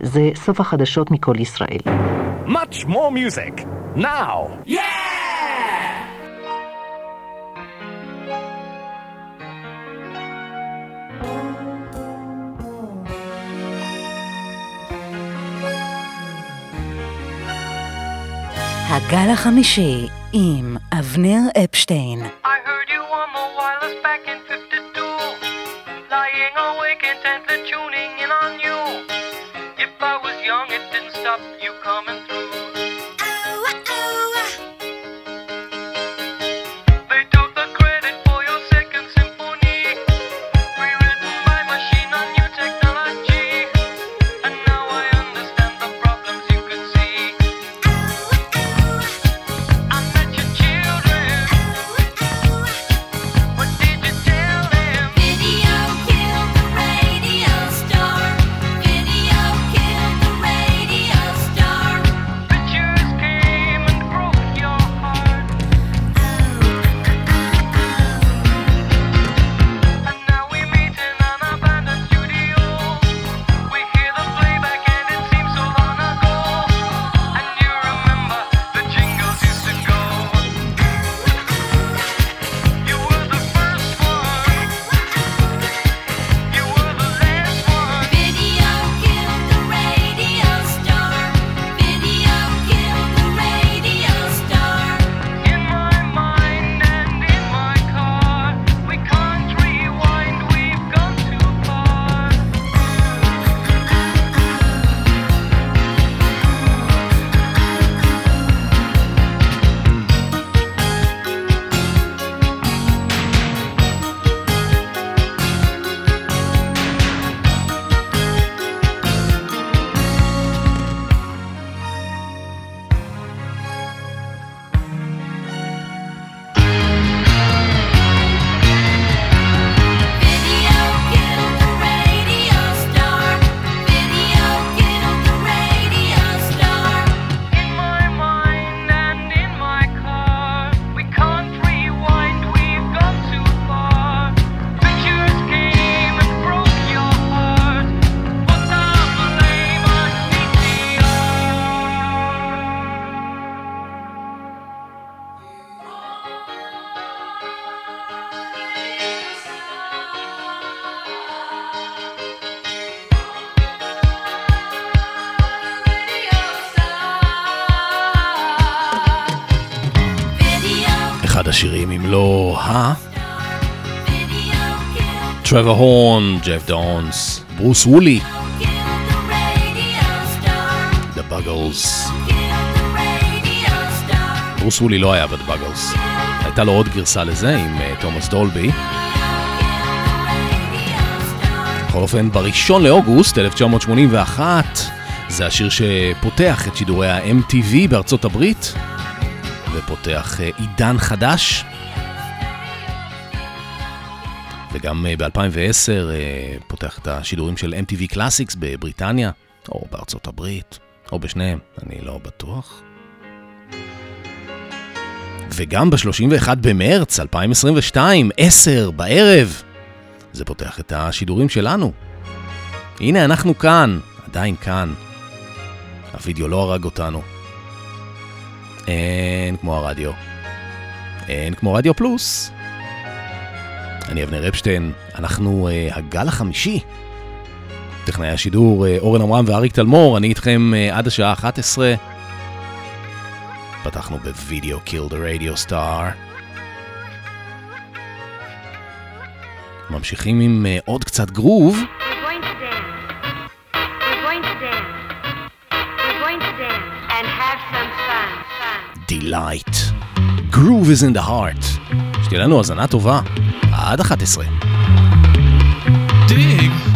זה סוף החדשות מכל ישראל. Much more music, now! Yeah! הגל החמישי עם אבנר אפשטיין. I heard you on the wireless back in 52 Lying awake intently tuning in on you טרוור הורן, ג'ף דונס, ברוס וולי, The Buggles. ברוס וולי לא היה ב-The. הייתה לו עוד גרסה לזה עם אה, תומאס דולבי. בכל אופן, בראשון לאוגוסט 1981, זה השיר שפותח את שידורי ה-MTV בארצות הברית, ופותח אה, עידן חדש. וגם אה, ב-2010 פותח את השידורים של MTV Classics בבריטניה, או בארצות הברית, או בשניהם, אני לא בטוח. וגם ב-31 במרץ 2022, 10 בערב, זה פותח את השידורים שלנו. הנה אנחנו כאן, עדיין כאן. הווידאו לא הרג אותנו. אין כמו הרדיו. אין כמו רדיו פלוס. אני אבנר אפשטיין, אנחנו uh, הגל החמישי. טכנאי השידור uh, אורן עמרם ואריק תלמור, אני איתכם uh, עד השעה 11. פתחנו בווידאו Kill the Radio Star. ממשיכים עם uh, עוד קצת גרוב. Delight. Groove is in the heart. שתהיה לנו האזנה טובה. עד 11. דיג!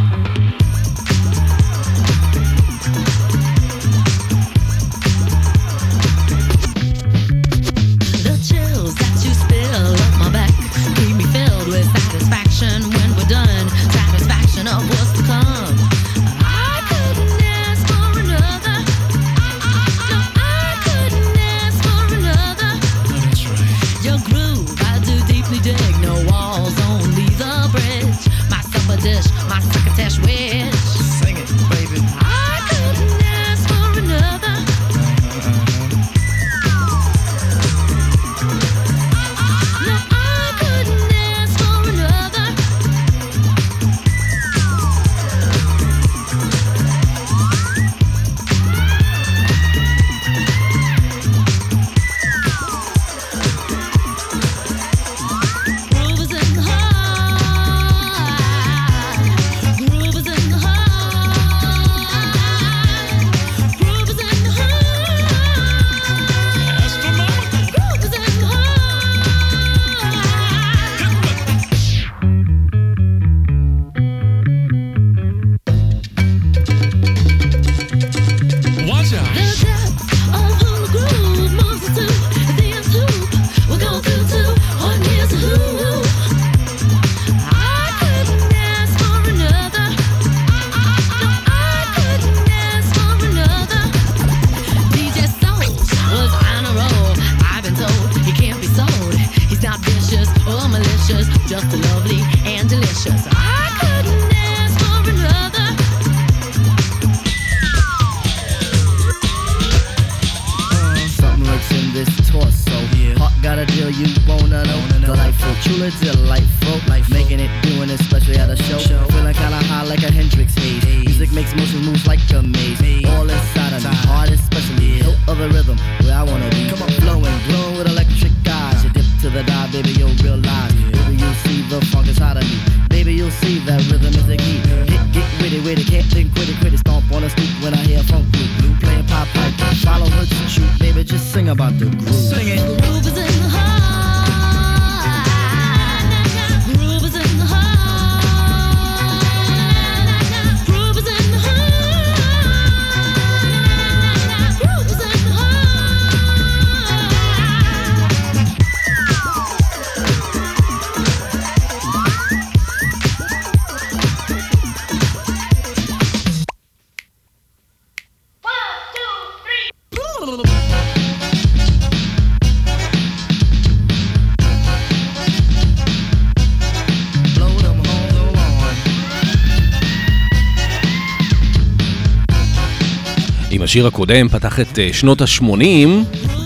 השיר הקודם פתח את אה, שנות ה-80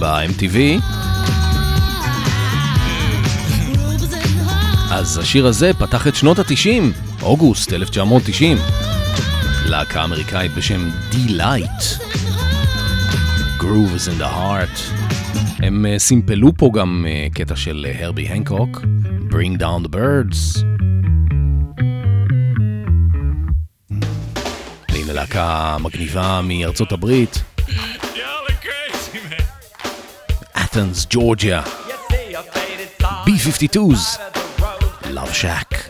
ב-MTV. אז השיר הזה פתח את שנות ה-90, אוגוסט 1990. להקה אמריקאית בשם D-Light. Groove is in the Heart. הם אה, סימפלו פה גם אה, קטע של הרבי הנקוק, Bring Down the Birds. להקה מגניבה מארצות הברית. אתנס, ג'ורג'יה. B-52's, Love Shack.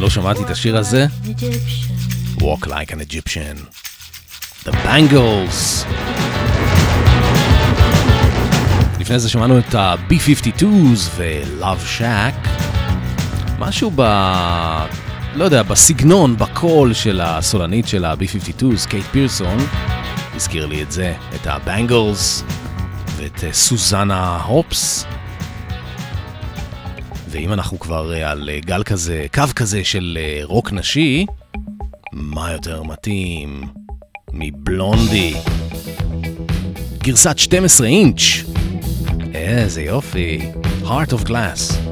כמה זמן לא שמעתי את השיר הזה? Walk like an Egyptian. The Bangles. לפני זה שמענו את ה-B-52s ו-Love Shack. משהו ב... לא יודע, בסגנון, בקול של הסולנית של ה-B-52s, קייט פירסון, הזכיר לי את זה, את ה-Bangles ואת אה, סוזנה הופס. ואם אנחנו כבר אה, על אה, גל כזה, קו כזה של אה, רוק נשי, מה יותר מתאים מבלונדי? גרסת 12 אינץ'. איזה יופי. Heart of Glass.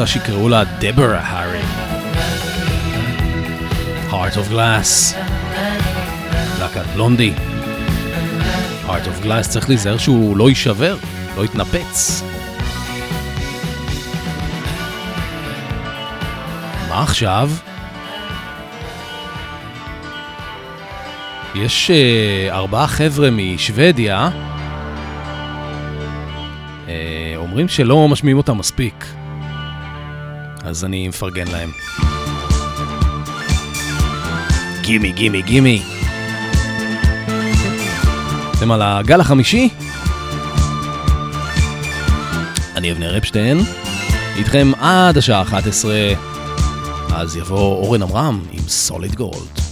רוצה שיקראו לה דברה הארי. Heart of Glass. להקת בלונדי. Heart of Glass צריך להיזהר שהוא לא יישבר, לא יתנפץ. מה עכשיו? יש uh, ארבעה חבר'ה משוודיה, אה, אומרים שלא משמיעים אותם מספיק, אז אני מפרגן להם. Gimme, gimme, gimme. אתם על הגל החמישי? אני אבנר אפשטיין, איתכם עד השעה 11, אז יבוא אורן עמרם עם Solid Gold.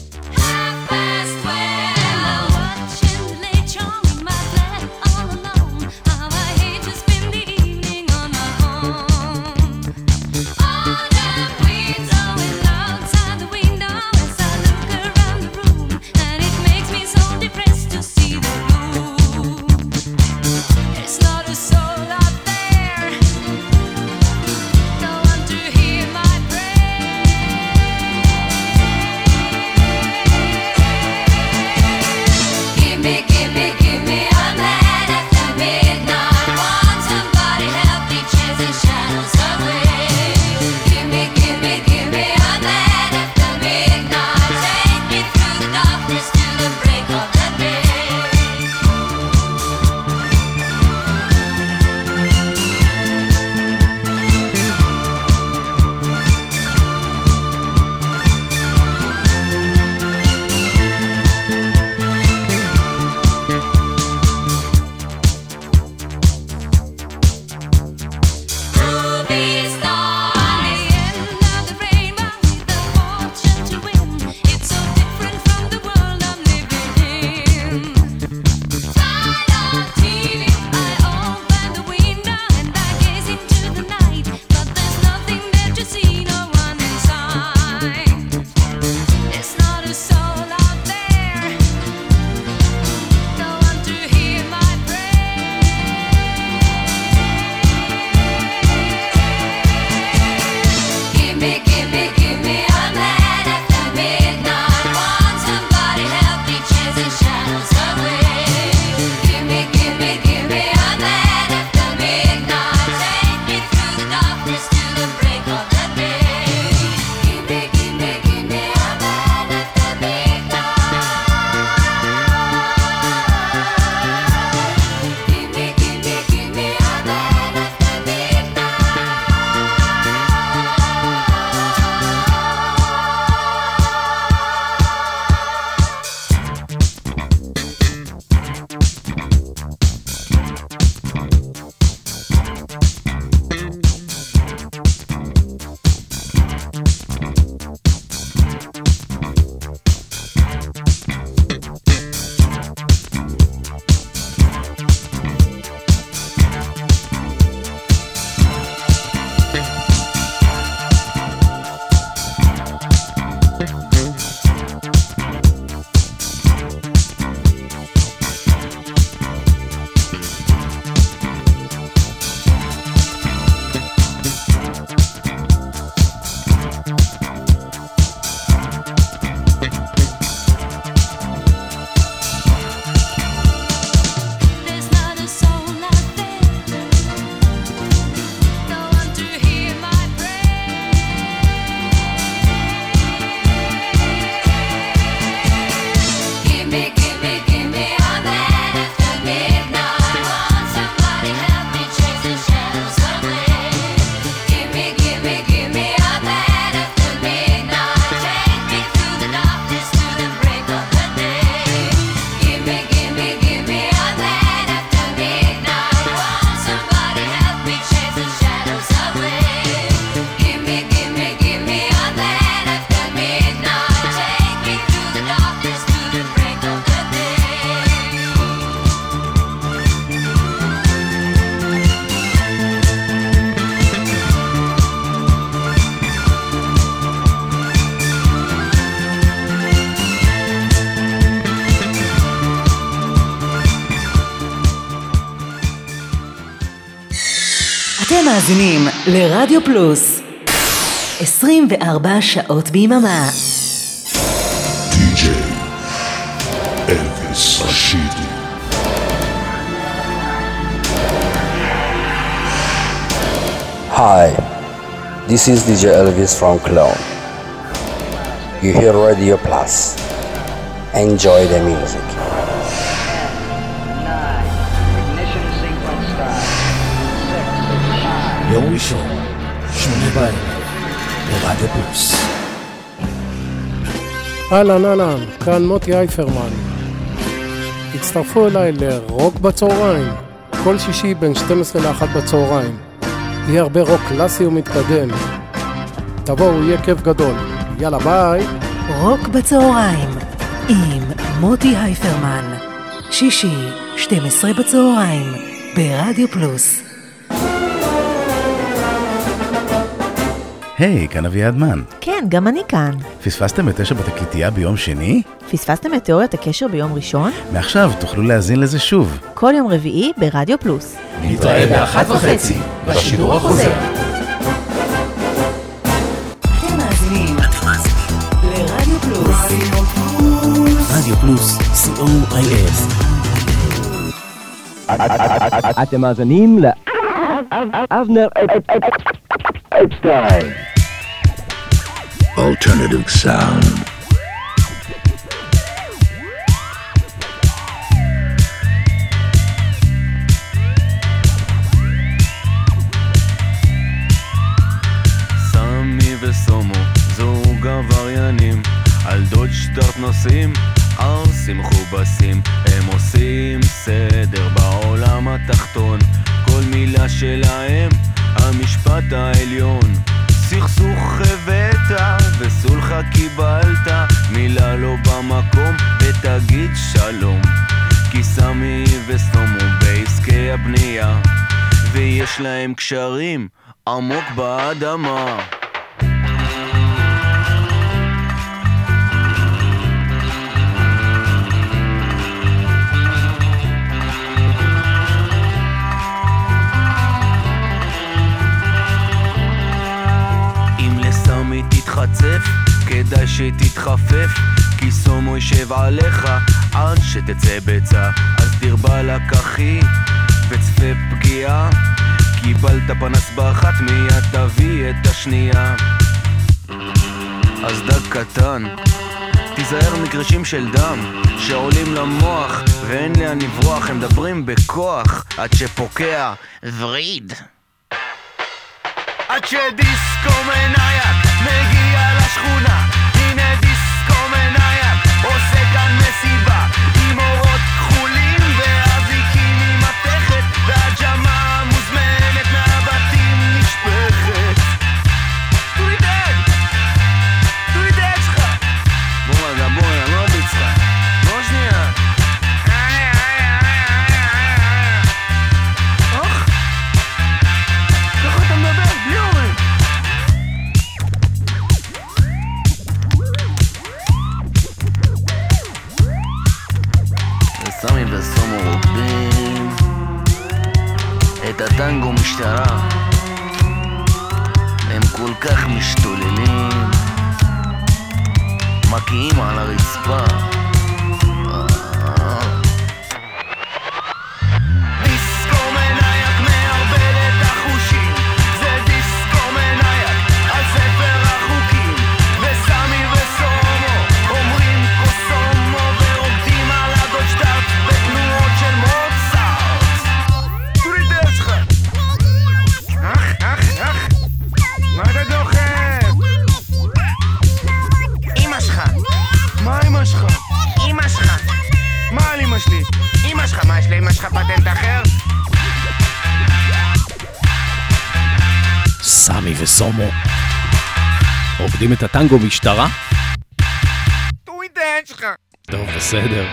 מאזינים לרדיו פלוס 24 שעות ביממה די.ג'יי אלוויס רשידי Hi, this is DJ Elvis from Cologne. You hear Radio Plus. Enjoy the music. ברדיו פלוס. אהלן אהלן, כאן מוטי אייפרמן. הצטרפו אליי לרוק בצהריים, כל שישי בין 12 ל-1 בצהריים. יהיה הרבה רוק קלאסי ומתקדם. תבואו, יהיה כיף גדול. יאללה ביי. רוק בצהריים עם מוטי אייפרמן שישי 12 בצהריים ברדיו פלוס היי, כאן אביעד מן. כן, גם אני כאן. פספסתם את תשע בתקליטייה ביום שני? פספסתם את תיאוריית הקשר ביום ראשון? מעכשיו תוכלו להאזין לזה שוב. כל יום רביעי ברדיו פלוס. נתראה באחת וחצי, בשידור החוזר. רדיו פלוס, co.il. אתם מאזינים לאבנר אפשטיין. Alternative sound. סמי וסומו, זוג עבריינים, על דוד שטרט נוסעים, ערסים מכובסים, הם עושים סדר בעולם התחתון, כל מילה שלהם, המשפט העליון. סכסוך הבאת וסולחה קיבלת, מילה לא במקום ותגיד שלום. כי סמי וסומו בעסקי הבנייה, ויש להם קשרים עמוק באדמה. תתחצף, כדאי שתתחפף, כי סומו יישב עליך עד שתצא ביצה. אז דיר באלק אחי, וצפה פגיעה, קיבלת פנס באחת מיד תביא את השנייה. אז דג קטן, תיזהר מקרישים של דם שעולים למוח ואין לאן לברוח, הם מדברים בכוח עד שפוקע וריד. עד שדיסקו מנייק מגיע לשכונה. הנה דיסקו מנייק עושה כאן מסיבה עם אורות כחולים רוקדים את הטנגו משטרה? העין שלך טוב, בסדר.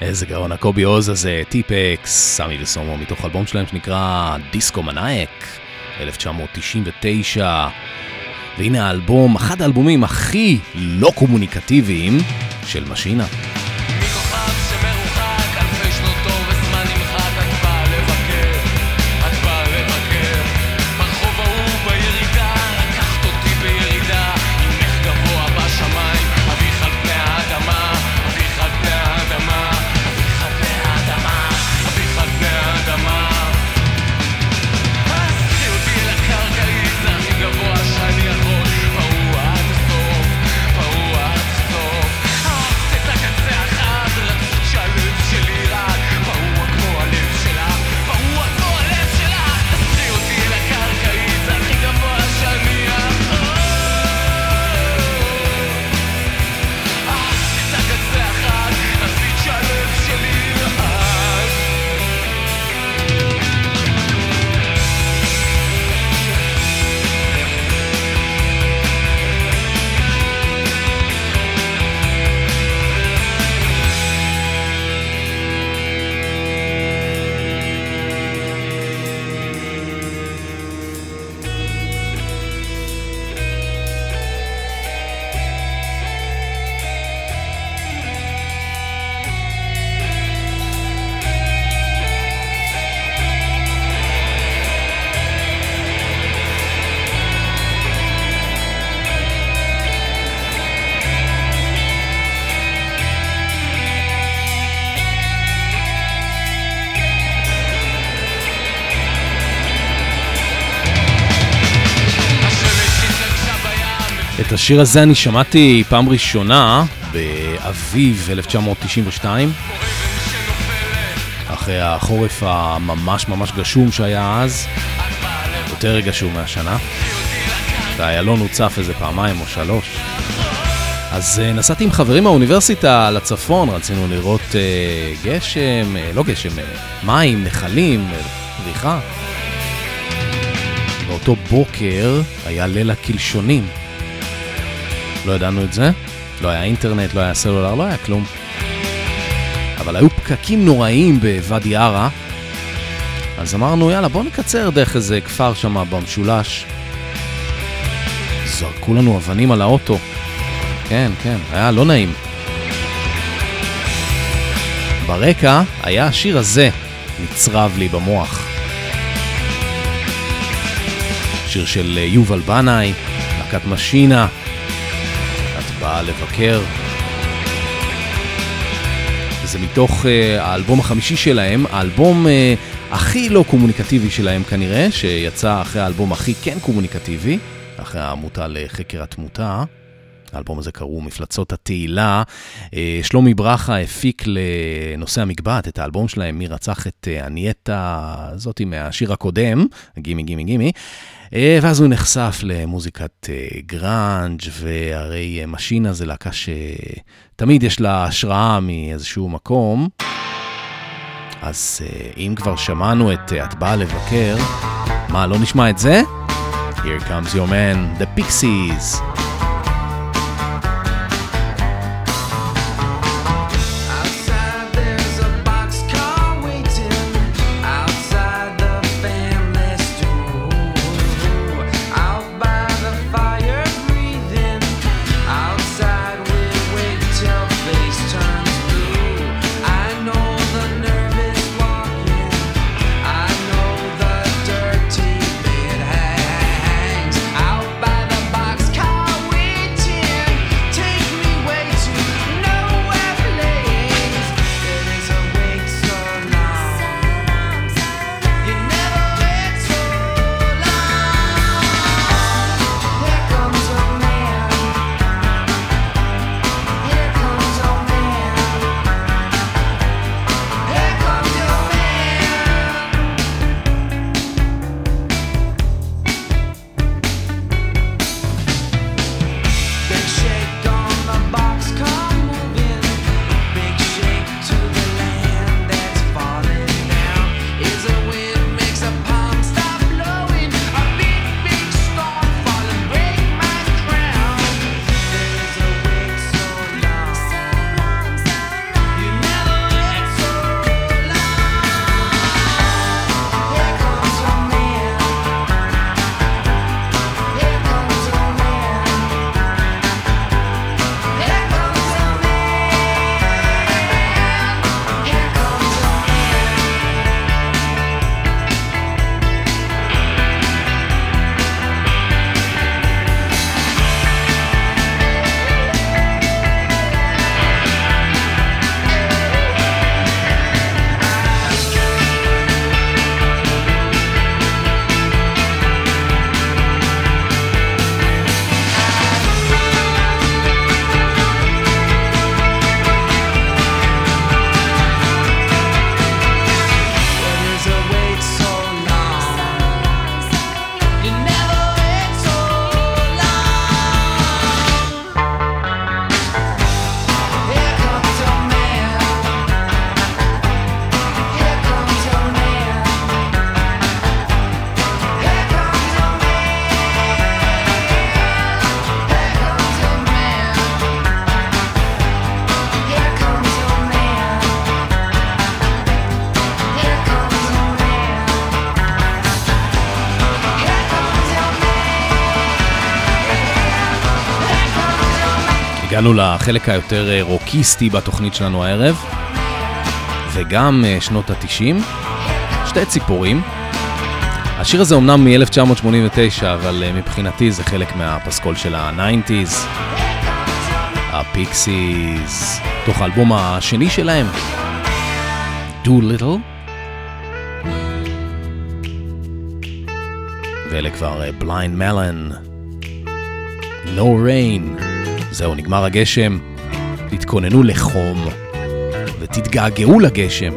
איזה גאון הקובי עוז הזה, טיפקס, סמי וסומו, מתוך אלבום שלהם שנקרא דיסקו מנאייק, 1999. והנה האלבום, אחד האלבומים הכי לא קומוניקטיביים של משינה. השיר הזה אני שמעתי פעם ראשונה באביב 1992, אחרי החורף הממש ממש גשום שהיה אז, יותר גשום מהשנה. והאיילון הוצף איזה פעמיים או שלוש. אז uh, נסעתי עם חברים מהאוניברסיטה לצפון, רצינו לראות uh, גשם, uh, לא גשם, uh, מים, נחלים, פריחה. באותו בוקר היה ליל הקלשונים. לא ידענו את זה, לא היה אינטרנט, לא היה סלולר, לא היה כלום. אבל היו פקקים נוראיים בוואדי ערה, אז אמרנו, יאללה, בואו נקצר דרך איזה כפר שם במשולש. זרקו לנו אבנים על האוטו. כן, כן, היה לא נעים. ברקע היה השיר הזה, נצרב לי במוח. שיר של אה, יובל בנאי, להקת משינה, באה לבקר. זה מתוך uh, האלבום החמישי שלהם, האלבום uh, הכי לא קומוניקטיבי שלהם כנראה, שיצא אחרי האלבום הכי כן קומוניקטיבי, אחרי העמותה לחקר התמותה. האלבום הזה קראו מפלצות התהילה. אה, שלומי ברכה הפיק לנושאי המגבעת את האלבום שלהם, מי רצח את אה, אגנטה הזאתי מהשיר הקודם, Gimme gimme gimme. אה, ואז הוא נחשף למוזיקת גראנג' והרי משינה זה להקה שתמיד יש לה השראה מאיזשהו מקום. אז אם כבר שמענו את את באה לבקר, מה, לא נשמע את זה? Here comes your man, the Pixies. הגענו לחלק היותר אה, רוקיסטי בתוכנית שלנו הערב, וגם אה, שנות ה-90, שתי ציפורים. השיר הזה אומנם מ-1989, אבל אה, מבחינתי זה חלק מהפסקול של ה-90's, ה Pixies, מתוך האלבום השני שלהם, Doolittle. ואלה כבר Blind Melon, No Rain. זהו, נגמר הגשם. תתכוננו לחום, ותתגעגעו לגשם.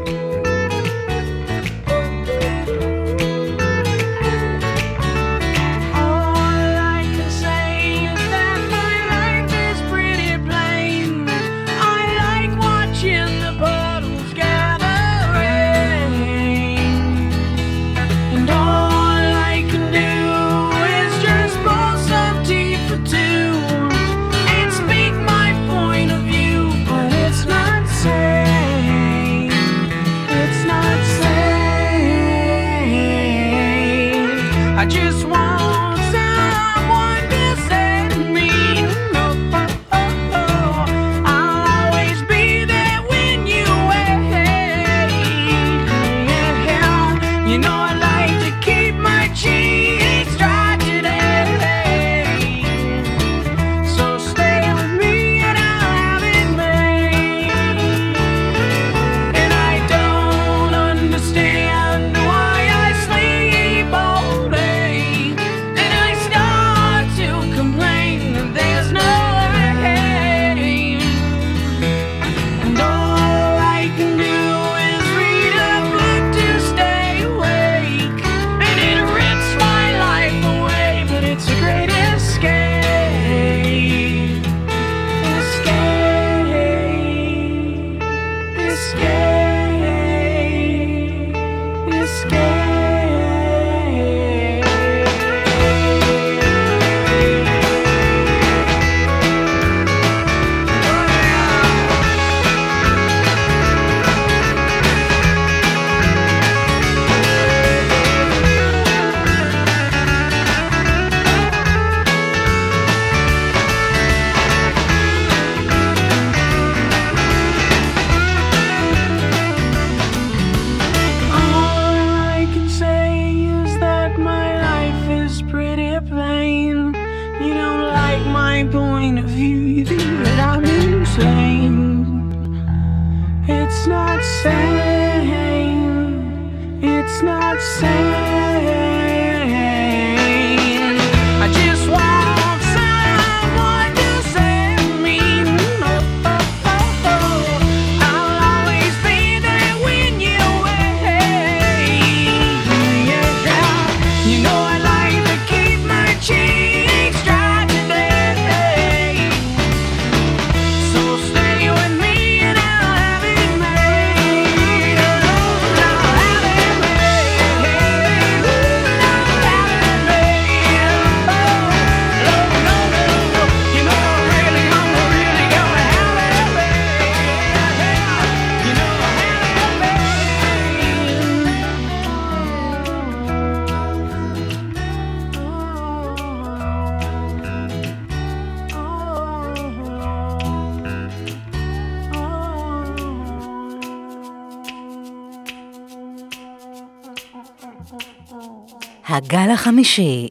הגל החמישי,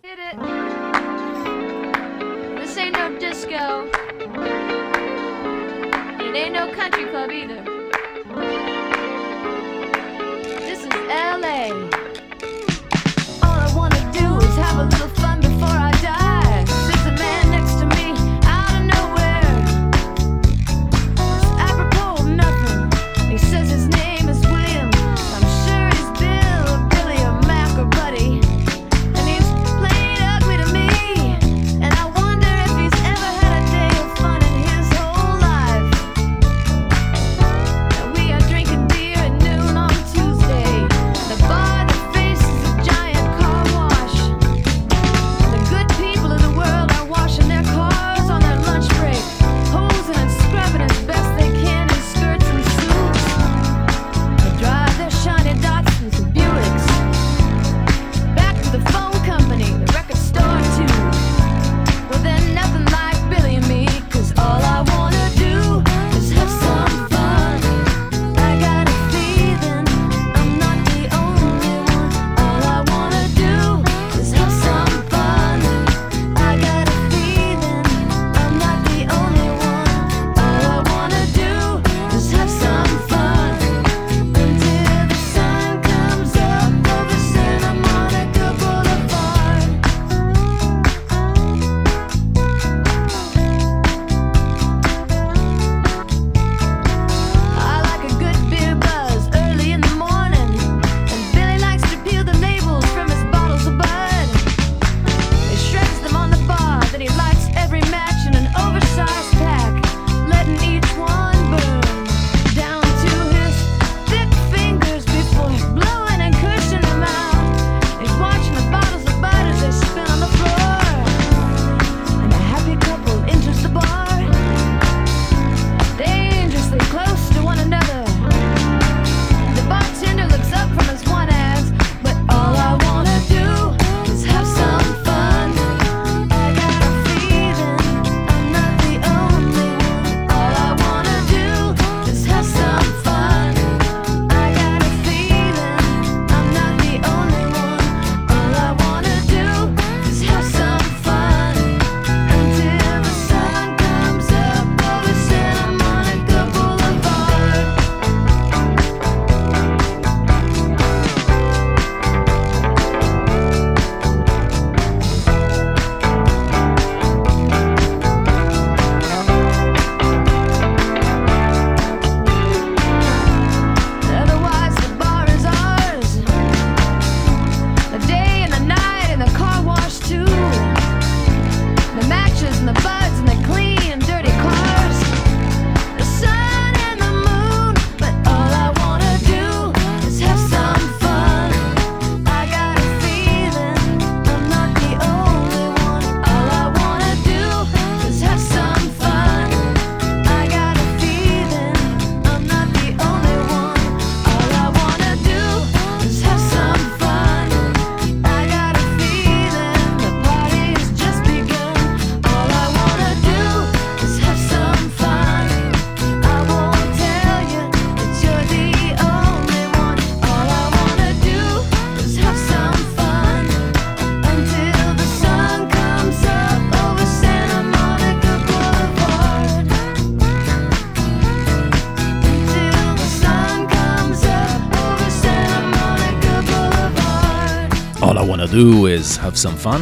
do is have some fun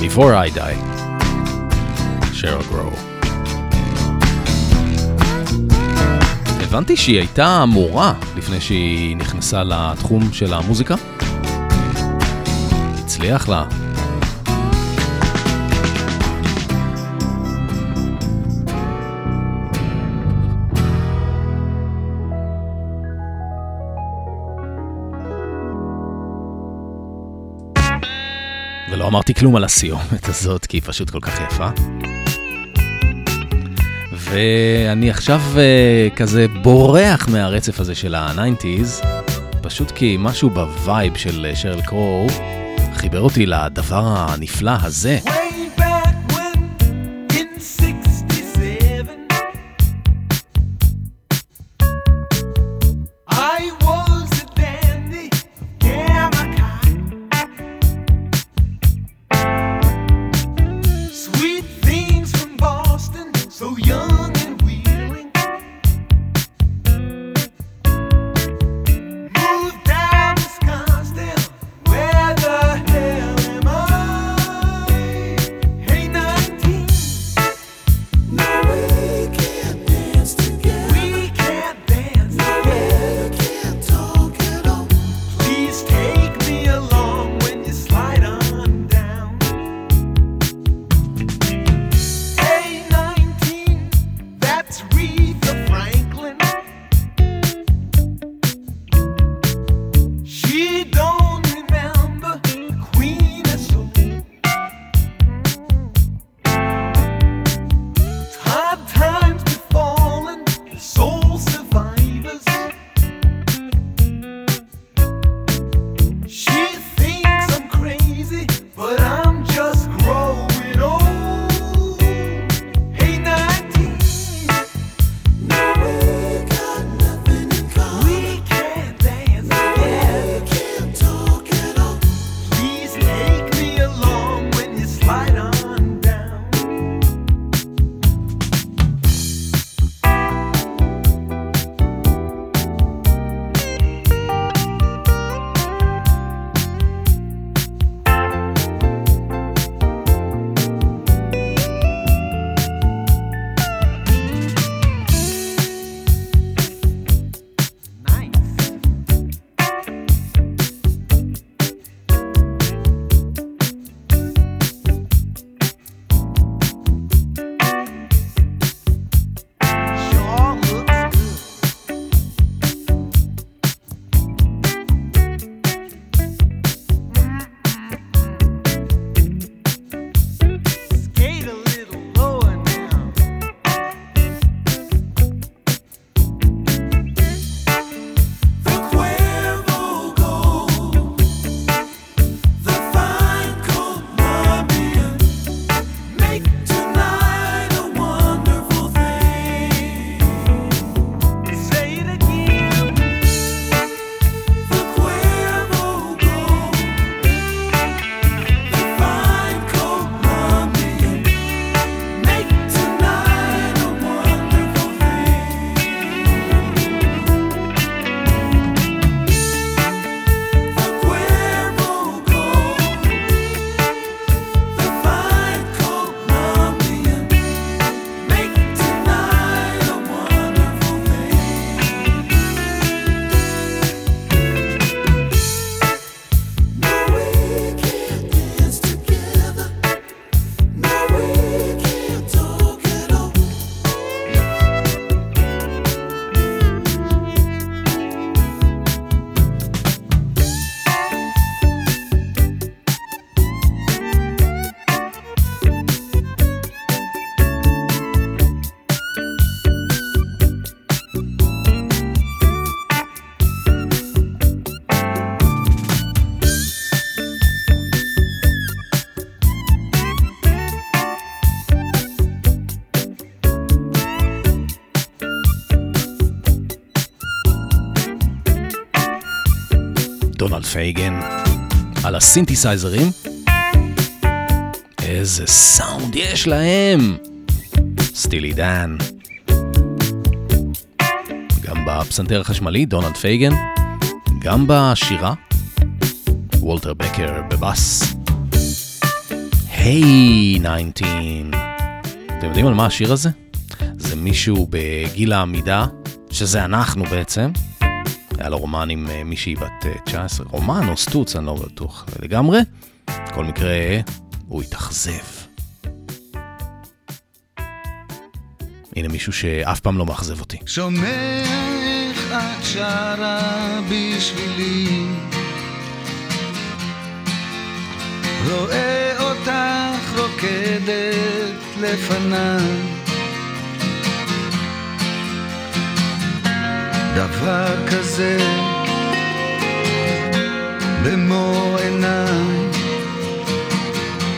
before I die. Sheryl Crow. הבנתי שהיא הייתה מורה לפני שהיא נכנסה לתחום של המוזיקה. הצליח לה. ולא אמרתי כלום על הסיומת הזאת, כי היא פשוט כל כך יפה. ואני עכשיו אה, כזה בורח מהרצף הזה של ה-90's, פשוט כי משהו בווייב של אה, שריל קרו חיבר אותי לדבר הנפלא הזה. דונלד פייגן על הסינתסייזרים. איזה סאונד יש להם! סטילי דן. גם בפסנתר החשמלי, דונלד פייגן. גם בשירה. וולטר בקר בבאס. Hey 19. אתם יודעים על מה השיר הזה? זה מישהו בגיל העמידה, שזה אנחנו בעצם. היה לו רומן עם אה, מישהי בת אה, 19, רומן או סטוץ, אני לא בטוח לגמרי. בכל מקרה, הוא התאכזב. הנה מישהו שאף פעם לא מאכזב אותי. שומע איך את שרה בשבילי רואה אותך רוקדת לפניי דבר כזה במו עיניי.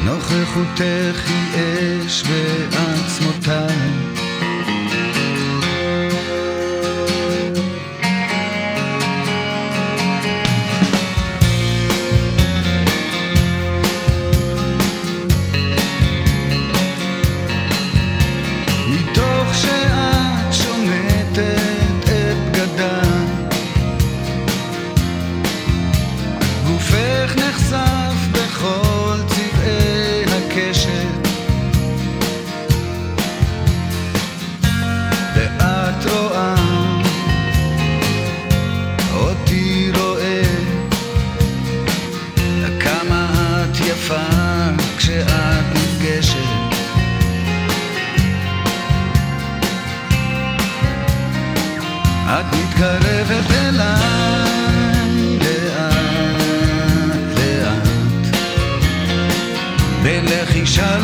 נוכחותך היא אש בעצמותיי מתקרבת אליי לאט לאט. בין לחישה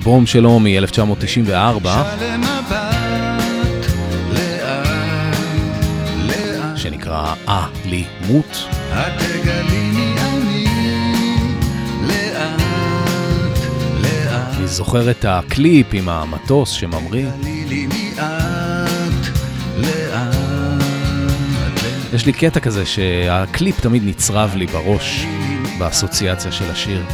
זה מתוך אה, אלבום שלו מ-1994, למבט לאט, לאט שנקרא לי מות. את תגלי מי אני לאט, לאט זוכר את הקליפ עם המטוס שממריא. לאט, לאט יש לי קטע כזה שהקליפ תמיד נצרב לי בראש באסוציאציה של השיר.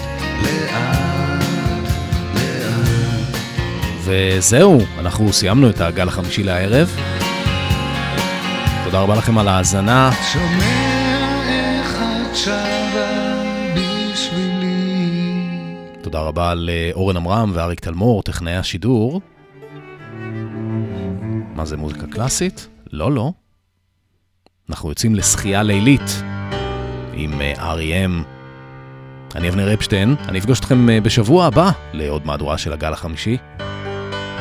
וזהו, אנחנו סיימנו את הגל החמישי לערב. תודה רבה לכם על ההאזנה. שומע איך את שרה בשבילי תודה רבה לאורן עמרם ואריק תלמור, טכנאי השידור. מה זה מוזיקה קלאסית? לא, לא. אנחנו יוצאים לשחייה לילית עם אה, R.E.M. אני אבנר אפשטיין, אני אפגוש אתכם אה, בשבוע הבא לעוד מהדורה של הגל החמישי.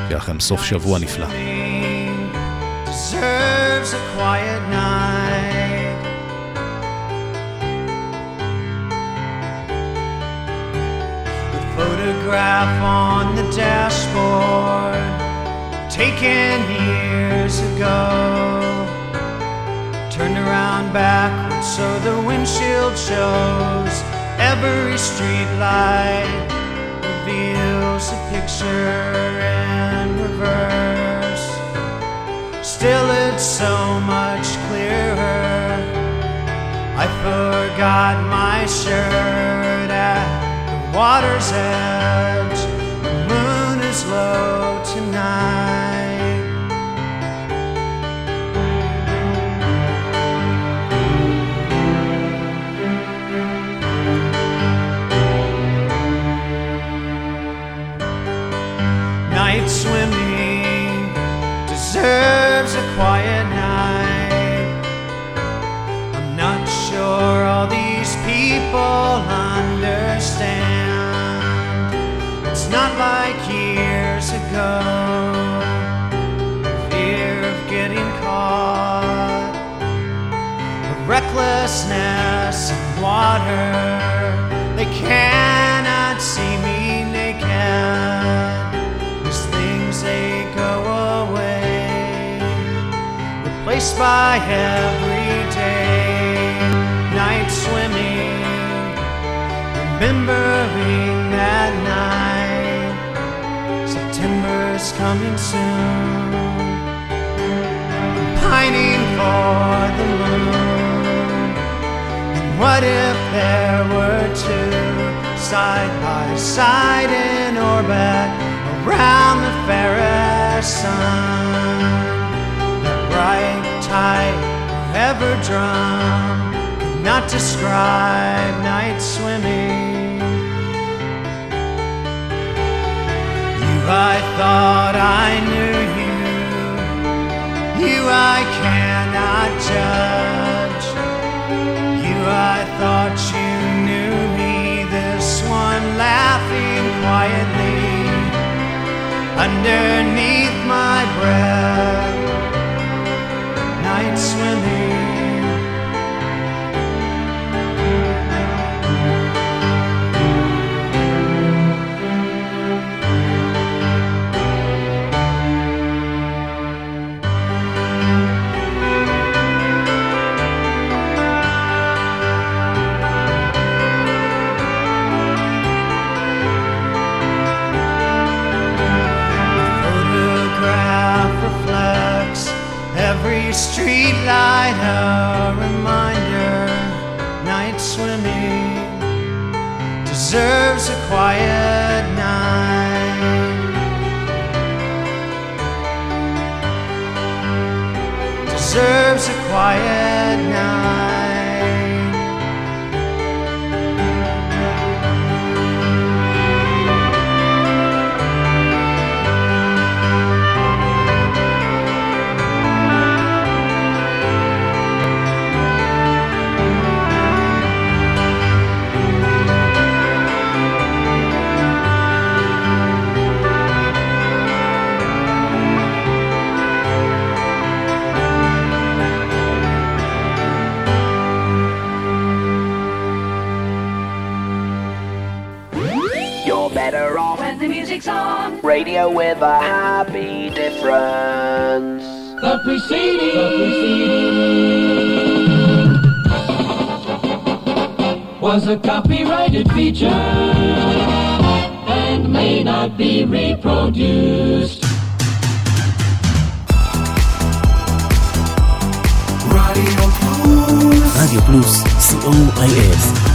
שיהיה לכם סוף שבוע נפלא. deserves a quiet night. The photograph on the dashboard taken years ago. Turned around backwards so the windshield shows every street light reveals a picture in reverse. Still, it's so much clearer. I forgot my shirt at the water's edge. The moon is low tonight. Water. They cannot see me naked. These things they go away, replaced by everyday night swimming, remembering that night. September's coming soon, pining for the moon. What if there were two side by side in orbit around the fairest sun? That bright, tide forever drum not describe night swimming. You, I thought I knew you. You, I cannot judge. I thought you knew me. This one laughing quietly underneath my breath. Night swimming. with a happy difference. The preceding. The preceding. Was a copyrighted feature and may not be reproduced. Radio Plus, Radio Plus, COIS.